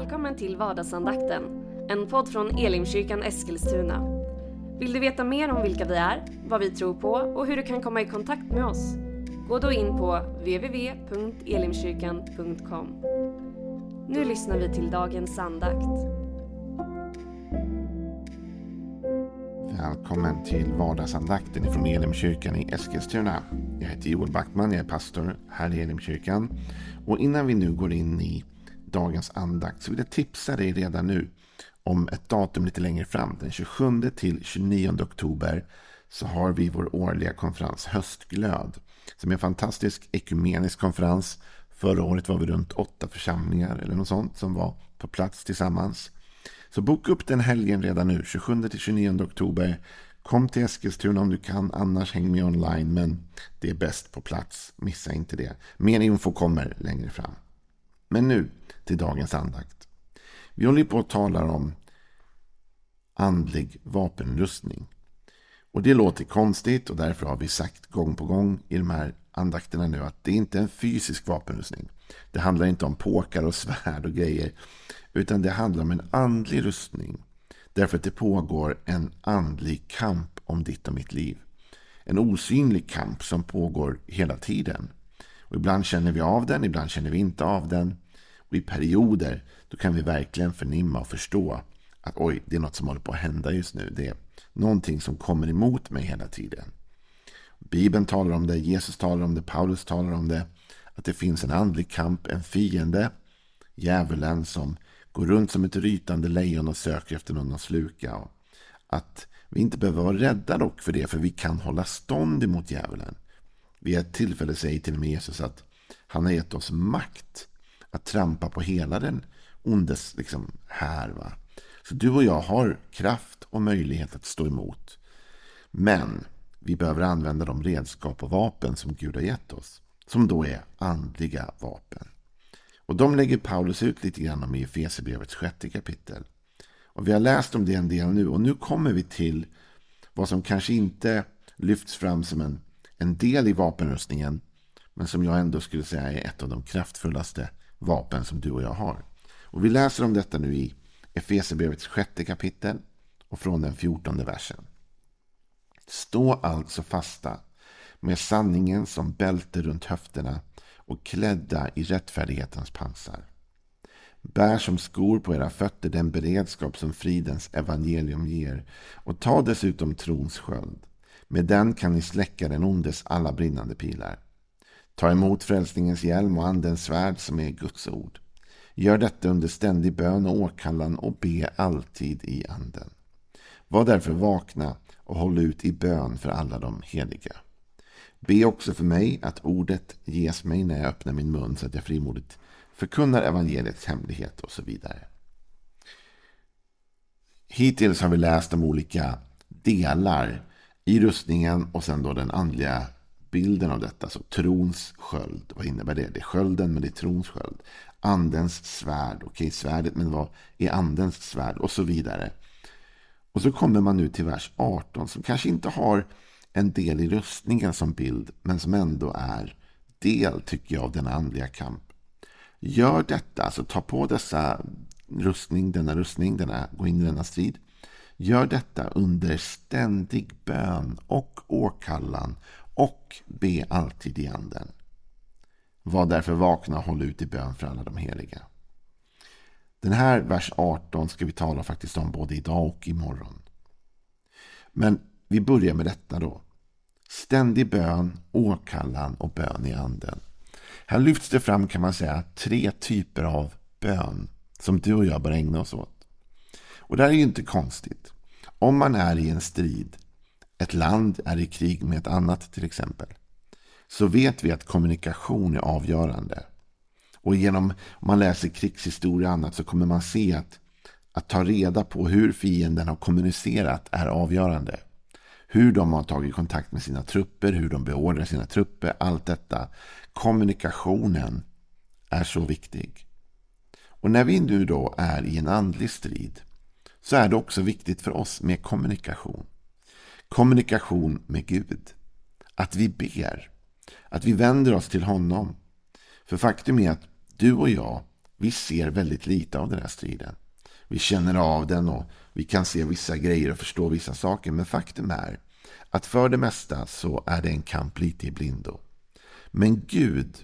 Välkommen till vardagsandakten, en podd från Elimkyrkan Eskilstuna. Vill du veta mer om vilka vi är, vad vi tror på och hur du kan komma i kontakt med oss? Gå då in på www.elimkyrkan.com. Nu lyssnar vi till dagens andakt. Välkommen till vardagsandakten ifrån Elimkyrkan i Eskilstuna. Jag heter Joel Backman, jag är pastor här i Elimkyrkan. Och innan vi nu går in i dagens andakt så vill jag tipsa dig redan nu om ett datum lite längre fram. Den 27 till 29 oktober så har vi vår årliga konferens Höstglöd. Som är en fantastisk ekumenisk konferens. Förra året var vi runt åtta församlingar eller något sånt som var på plats tillsammans. Så boka upp den helgen redan nu, 27 till 29 oktober. Kom till Eskilstuna om du kan, annars häng med online. Men det är bäst på plats, missa inte det. Mer info kommer längre fram. Men nu till dagens andakt. Vi håller på att tala om andlig vapenrustning. Och det låter konstigt och därför har vi sagt gång på gång i de här andakterna nu att det inte är en fysisk vapenrustning. Det handlar inte om påkar och svärd och grejer. Utan det handlar om en andlig rustning. Därför att det pågår en andlig kamp om ditt och mitt liv. En osynlig kamp som pågår hela tiden. Och ibland känner vi av den, ibland känner vi inte av den. Och i perioder då kan vi verkligen förnimma och förstå att oj, det är något som håller på att hända just nu. Det är någonting som kommer emot mig hela tiden. Bibeln talar om det, Jesus talar om det, Paulus talar om det. Att det finns en andlig kamp, en fiende, djävulen som går runt som ett rytande lejon och söker efter någon att sluka. Och att vi inte behöver vara rädda dock för det, för vi kan hålla stånd emot djävulen. Vid ett tillfälle säger till och med Jesus att han har gett oss makt att trampa på hela den ondes liksom, här. Va? Så du och jag har kraft och möjlighet att stå emot. Men vi behöver använda de redskap och vapen som Gud har gett oss. Som då är andliga vapen. Och de lägger Paulus ut lite grann om i Efesierbrevets sjätte kapitel. Och vi har läst om det en del nu och nu kommer vi till vad som kanske inte lyfts fram som en, en del i vapenrustningen. Men som jag ändå skulle säga är ett av de kraftfullaste vapen som du och jag har. Och vi läser om detta nu i Efesierbrevets sjätte kapitel och från den fjortonde versen. Stå alltså fasta med sanningen som bälte runt höfterna och klädda i rättfärdighetens pansar. Bär som skor på era fötter den beredskap som fridens evangelium ger och ta dessutom trons sköld. Med den kan ni släcka den ondes alla brinnande pilar. Ta emot frälsningens hjälm och andens svärd som är Guds ord. Gör detta under ständig bön och åkallan och be alltid i anden. Var därför vakna och håll ut i bön för alla de heliga. Be också för mig att ordet ges mig när jag öppnar min mun så att jag frimodigt förkunnar evangeliets hemlighet och så vidare. Hittills har vi läst om olika delar i rustningen och sen då den andliga bilden av detta. Så trons sköld, vad innebär det? Det är skölden men det är trons sköld. Andens svärd, okej svärdet men vad är andens svärd? Och så vidare. Och så kommer man nu till vers 18 som kanske inte har en del i rustningen som bild men som ändå är del tycker jag av denna andliga kamp. Gör detta, alltså ta på dessa rustning, denna rustning, denna, gå in i denna strid. Gör detta under ständig bön och åkallan och be alltid i anden. Var därför vakna och håll ut i bön för alla de heliga. Den här vers 18 ska vi tala faktiskt om både idag och imorgon. Men vi börjar med detta då. Ständig bön, åkallan och bön i anden. Här lyfts det fram kan man säga tre typer av bön som du och jag bör ägna oss åt. Och det här är ju inte konstigt. Om man är i en strid, ett land är i krig med ett annat till exempel, så vet vi att kommunikation är avgörande. Och genom, om man läser krigshistoria och annat så kommer man se att att ta reda på hur fienden har kommunicerat är avgörande. Hur de har tagit kontakt med sina trupper, hur de beordrar sina trupper, allt detta. Kommunikationen är så viktig. Och när vi nu då är i en andlig strid så är det också viktigt för oss med kommunikation. Kommunikation med Gud. Att vi ber. Att vi vänder oss till honom. För faktum är att du och jag, vi ser väldigt lite av den här striden. Vi känner av den och vi kan se vissa grejer och förstå vissa saker. Men faktum är att för det mesta så är det en kamp lite i blindo. Men Gud,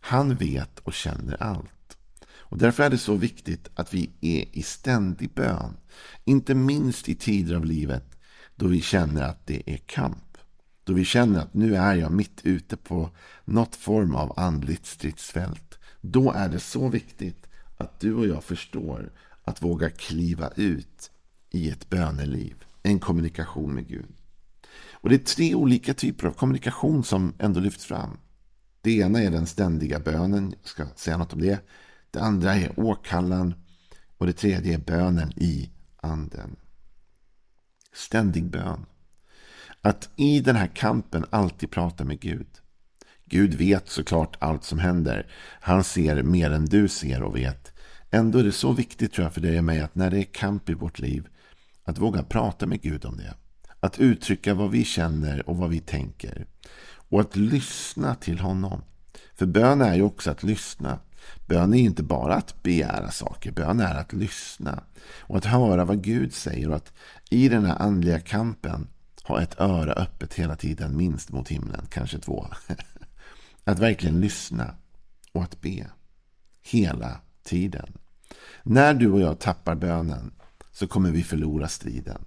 han vet och känner allt. Och Därför är det så viktigt att vi är i ständig bön. Inte minst i tider av livet då vi känner att det är kamp. Då vi känner att nu är jag mitt ute på något form av andligt stridsfält. Då är det så viktigt att du och jag förstår att våga kliva ut i ett böneliv. En kommunikation med Gud. Och Det är tre olika typer av kommunikation som ändå lyfts fram. Det ena är den ständiga bönen. Jag ska säga något om det. Det andra är åkallan. Och det tredje är bönen i anden. Ständig bön. Att i den här kampen alltid prata med Gud. Gud vet såklart allt som händer. Han ser mer än du ser och vet. Ändå är det så viktigt tror jag för dig och mig att när det är kamp i vårt liv att våga prata med Gud om det. Att uttrycka vad vi känner och vad vi tänker. Och att lyssna till honom. För bön är ju också att lyssna. Bön är inte bara att begära saker. Bön är att lyssna. Och att höra vad Gud säger. Och att i den här andliga kampen ha ett öra öppet hela tiden. Minst mot himlen. Kanske två. Att verkligen lyssna. Och att be. Hela tiden. När du och jag tappar bönen så kommer vi förlora striden.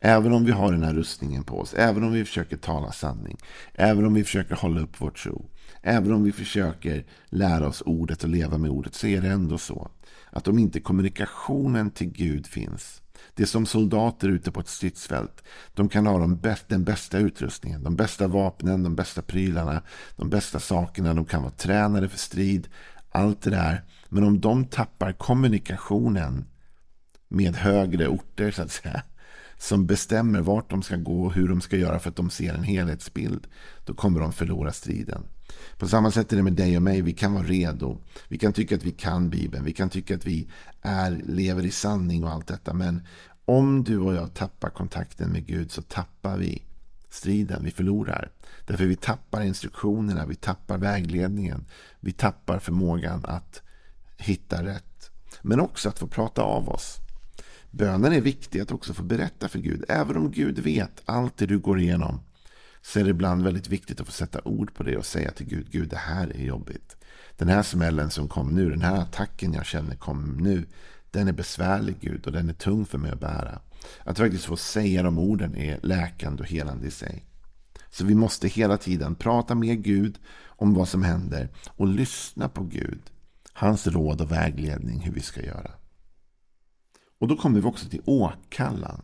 Även om vi har den här rustningen på oss, även om vi försöker tala sanning, även om vi försöker hålla upp vår tro, även om vi försöker lära oss ordet och leva med ordet, så är det ändå så att om inte kommunikationen till Gud finns, det är som soldater ute på ett stridsfält. De kan ha de bäst, den bästa utrustningen, de bästa vapnen, de bästa prylarna, de bästa sakerna. De kan vara tränade för strid, allt det där. Men om de tappar kommunikationen med högre orter så att säga. Som bestämmer vart de ska gå och hur de ska göra för att de ser en helhetsbild. Då kommer de förlora striden. På samma sätt är det med dig och mig. Vi kan vara redo. Vi kan tycka att vi kan Bibeln. Vi kan tycka att vi är, lever i sanning och allt detta. Men om du och jag tappar kontakten med Gud så tappar vi striden. Vi förlorar. Därför vi tappar instruktionerna. Vi tappar vägledningen. Vi tappar förmågan att hitta rätt. Men också att få prata av oss. Bönen är viktig att också få berätta för Gud. Även om Gud vet allt det du går igenom. Så är det ibland väldigt viktigt att få sätta ord på det och säga till Gud. Gud det här är jobbigt. Den här smällen som kom nu. Den här attacken jag känner kom nu. Den är besvärlig Gud och den är tung för mig att bära. Att faktiskt få säga de orden är läkande och helande i sig. Så vi måste hela tiden prata med Gud om vad som händer och lyssna på Gud. Hans råd och vägledning hur vi ska göra. Och då kommer vi också till åkallan.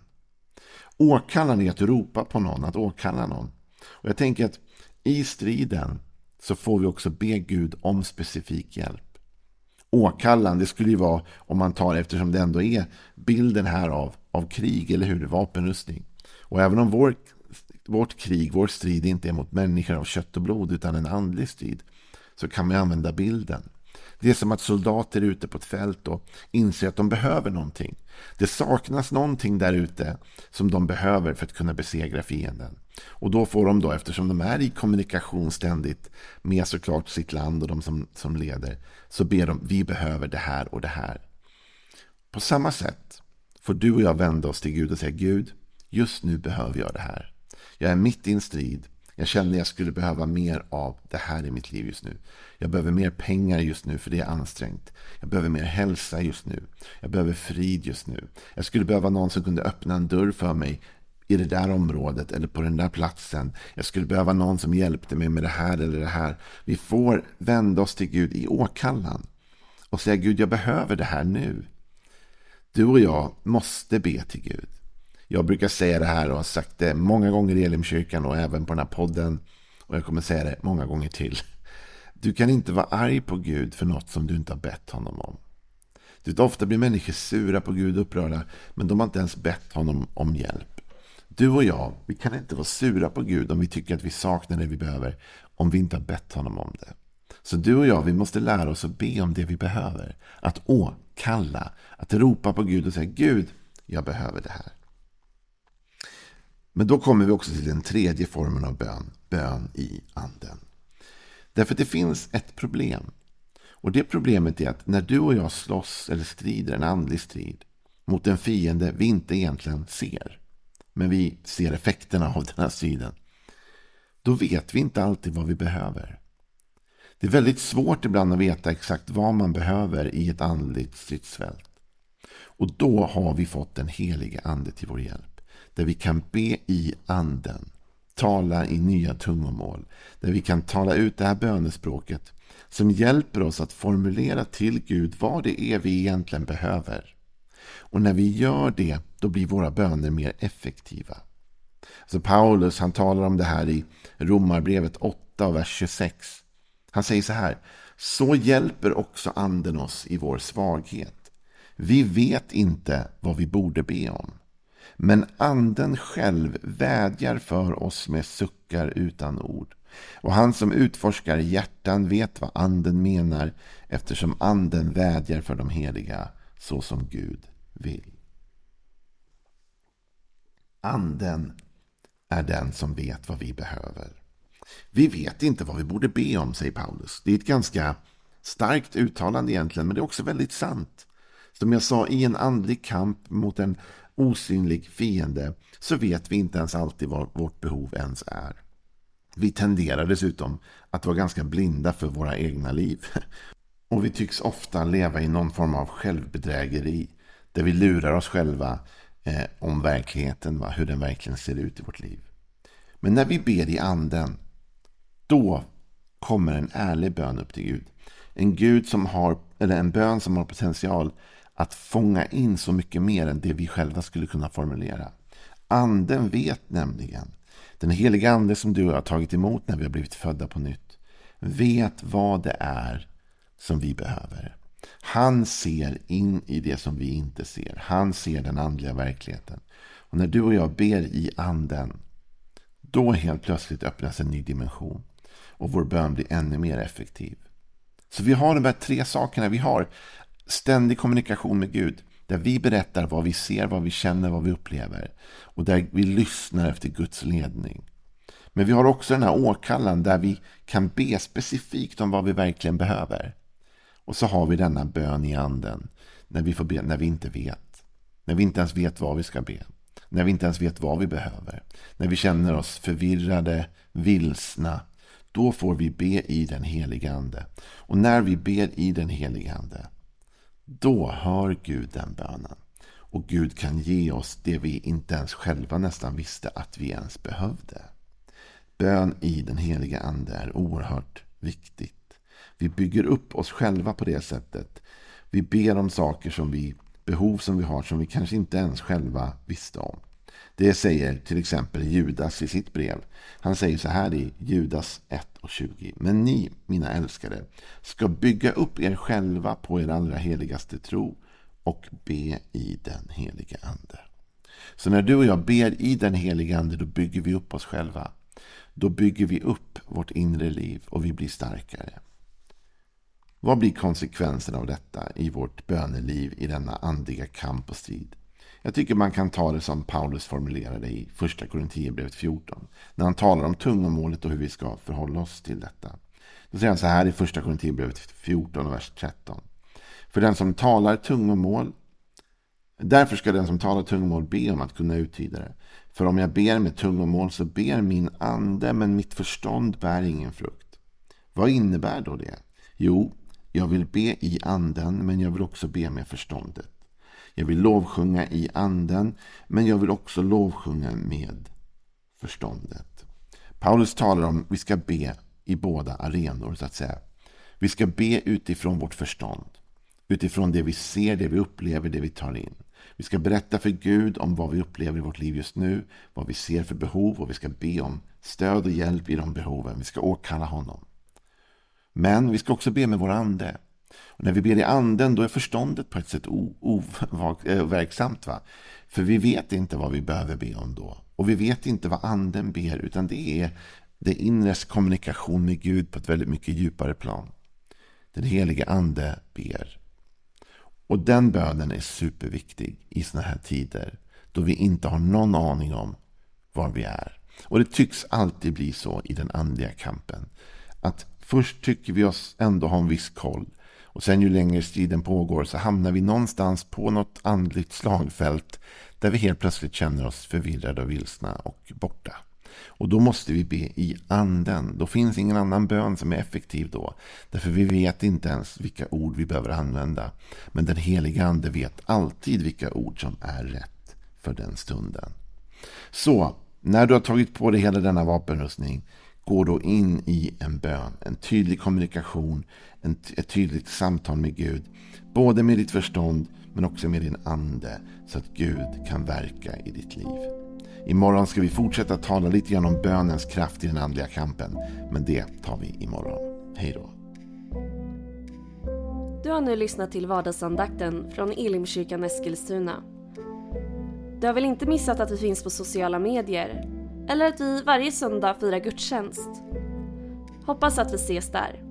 Åkallan är att ropa på någon, att åkalla någon. Och jag tänker att i striden så får vi också be Gud om specifik hjälp. Åkallan, det skulle ju vara om man tar, eftersom det ändå är bilden här av, av krig, eller hur? Vapenrustning. Och även om vår, vårt krig, vår strid inte är mot människor av kött och blod utan en andlig strid så kan man använda bilden. Det är som att soldater är ute på ett fält och inser att de behöver någonting. Det saknas någonting där ute som de behöver för att kunna besegra fienden. Och då får de då, eftersom de är i kommunikation ständigt med såklart sitt land och de som, som leder, så ber de, vi behöver det här och det här. På samma sätt får du och jag vända oss till Gud och säga, Gud, just nu behöver jag det här. Jag är mitt i en strid. Jag känner jag skulle behöva mer av det här i mitt liv just nu. Jag behöver mer pengar just nu för det är ansträngt. Jag behöver mer hälsa just nu. Jag behöver frid just nu. Jag skulle behöva någon som kunde öppna en dörr för mig i det där området eller på den där platsen. Jag skulle behöva någon som hjälpte mig med det här eller det här. Vi får vända oss till Gud i åkallan och säga Gud, jag behöver det här nu. Du och jag måste be till Gud. Jag brukar säga det här och har sagt det många gånger i Elimkyrkan och även på den här podden. Och jag kommer säga det många gånger till. Du kan inte vara arg på Gud för något som du inte har bett honom om. Du, ofta blir människor sura på Gud och upprörda, men de har inte ens bett honom om hjälp. Du och jag, vi kan inte vara sura på Gud om vi tycker att vi saknar det vi behöver, om vi inte har bett honom om det. Så du och jag, vi måste lära oss att be om det vi behöver. Att åkalla, att ropa på Gud och säga Gud, jag behöver det här. Men då kommer vi också till den tredje formen av bön, bön i anden. Därför att det finns ett problem. Och det problemet är att när du och jag slåss eller strider en andlig strid mot en fiende vi inte egentligen ser, men vi ser effekterna av den här striden, då vet vi inte alltid vad vi behöver. Det är väldigt svårt ibland att veta exakt vad man behöver i ett andligt stridsfält. Och då har vi fått den helige ande till vår hjälp. Där vi kan be i anden. Tala i nya tungomål. Där vi kan tala ut det här bönespråket. Som hjälper oss att formulera till Gud vad det är vi egentligen behöver. Och när vi gör det, då blir våra böner mer effektiva. Så Paulus han talar om det här i Romarbrevet 8, vers 26. Han säger så här. Så hjälper också anden oss i vår svaghet. Vi vet inte vad vi borde be om. Men anden själv vädjar för oss med suckar utan ord. Och han som utforskar hjärtan vet vad anden menar eftersom anden vädjar för de heliga så som Gud vill. Anden är den som vet vad vi behöver. Vi vet inte vad vi borde be om, säger Paulus. Det är ett ganska starkt uttalande egentligen, men det är också väldigt sant. Som jag sa, i en andlig kamp mot en osynlig fiende så vet vi inte ens alltid vad vårt behov ens är. Vi tenderar dessutom att vara ganska blinda för våra egna liv. Och vi tycks ofta leva i någon form av självbedrägeri. Där vi lurar oss själva eh, om verkligheten, va? hur den verkligen ser ut i vårt liv. Men när vi ber i anden, då kommer en ärlig bön upp till Gud. En, Gud som har, eller en bön som har potential att fånga in så mycket mer än det vi själva skulle kunna formulera. Anden vet nämligen, den heliga ande som du har tagit emot när vi har blivit födda på nytt, vet vad det är som vi behöver. Han ser in i det som vi inte ser. Han ser den andliga verkligheten. Och när du och jag ber i anden, då helt plötsligt öppnas en ny dimension. Och vår bön blir ännu mer effektiv. Så vi har de här tre sakerna. Vi har ständig kommunikation med Gud. Där vi berättar vad vi ser, vad vi känner, vad vi upplever. Och där vi lyssnar efter Guds ledning. Men vi har också den här åkallan där vi kan be specifikt om vad vi verkligen behöver. Och så har vi denna bön i anden. När vi, får be, när vi inte vet. När vi inte ens vet vad vi ska be. När vi inte ens vet vad vi behöver. När vi känner oss förvirrade, vilsna. Då får vi be i den heliga ande. Och när vi ber i den heliga ande. Då hör Gud den bönen. Och Gud kan ge oss det vi inte ens själva nästan visste att vi ens behövde. Bön i den heliga ande är oerhört viktigt. Vi bygger upp oss själva på det sättet. Vi ber om saker som vi, behov som vi har som vi kanske inte ens själva visste om. Det säger till exempel Judas i sitt brev. Han säger så här i Judas 1 och 20. Men ni, mina älskade, ska bygga upp er själva på er allra heligaste tro och be i den heliga ande. Så när du och jag ber i den heliga ande, då bygger vi upp oss själva. Då bygger vi upp vårt inre liv och vi blir starkare. Vad blir konsekvensen av detta i vårt böneliv i denna andliga kamp och strid? Jag tycker man kan ta det som Paulus formulerade i första Korinthierbrevet 14. När han talar om tungomålet och hur vi ska förhålla oss till detta. Då säger han så här i första Korinthierbrevet 14 och vers 13. För den som talar tungomål Därför ska den som talar tungomål be om att kunna uttyda det. För om jag ber med tungomål så ber min ande men mitt förstånd bär ingen frukt. Vad innebär då det? Jo, jag vill be i anden, men jag vill också be med förståndet. Jag vill lovsjunga i anden, men jag vill också lovsjunga med förståndet. Paulus talar om att vi ska be i båda arenor, så att säga. Vi ska be utifrån vårt förstånd. Utifrån det vi ser, det vi upplever, det vi tar in. Vi ska berätta för Gud om vad vi upplever i vårt liv just nu, vad vi ser för behov och vi ska be om stöd och hjälp i de behoven. Vi ska åkalla honom. Men vi ska också be med vår ande. Och när vi ber i anden då är förståndet på ett sätt overksamt. Eh, va? För vi vet inte vad vi behöver be om då. Och vi vet inte vad anden ber utan det är det inres kommunikation med Gud på ett väldigt mycket djupare plan. Den helige ande ber. Och den bönen är superviktig i sådana här tider. Då vi inte har någon aning om var vi är. Och det tycks alltid bli så i den andliga kampen. Att Först tycker vi oss ändå ha en viss koll. Och sen ju längre striden pågår så hamnar vi någonstans på något andligt slagfält där vi helt plötsligt känner oss förvirrade och vilsna och borta. Och då måste vi be i anden. Då finns ingen annan bön som är effektiv då. Därför vi vet inte ens vilka ord vi behöver använda. Men den heliga ande vet alltid vilka ord som är rätt för den stunden. Så, när du har tagit på dig hela denna vapenrustning går då in i en bön, en tydlig kommunikation, en, ett tydligt samtal med Gud. Både med ditt förstånd men också med din ande så att Gud kan verka i ditt liv. Imorgon ska vi fortsätta tala lite grann om bönens kraft i den andliga kampen. Men det tar vi imorgon. Hej då. Du har nu lyssnat till vardagsandakten från Elimkyrkan Eskilstuna. Du har väl inte missat att vi finns på sociala medier eller att vi varje söndag firar gudstjänst. Hoppas att vi ses där.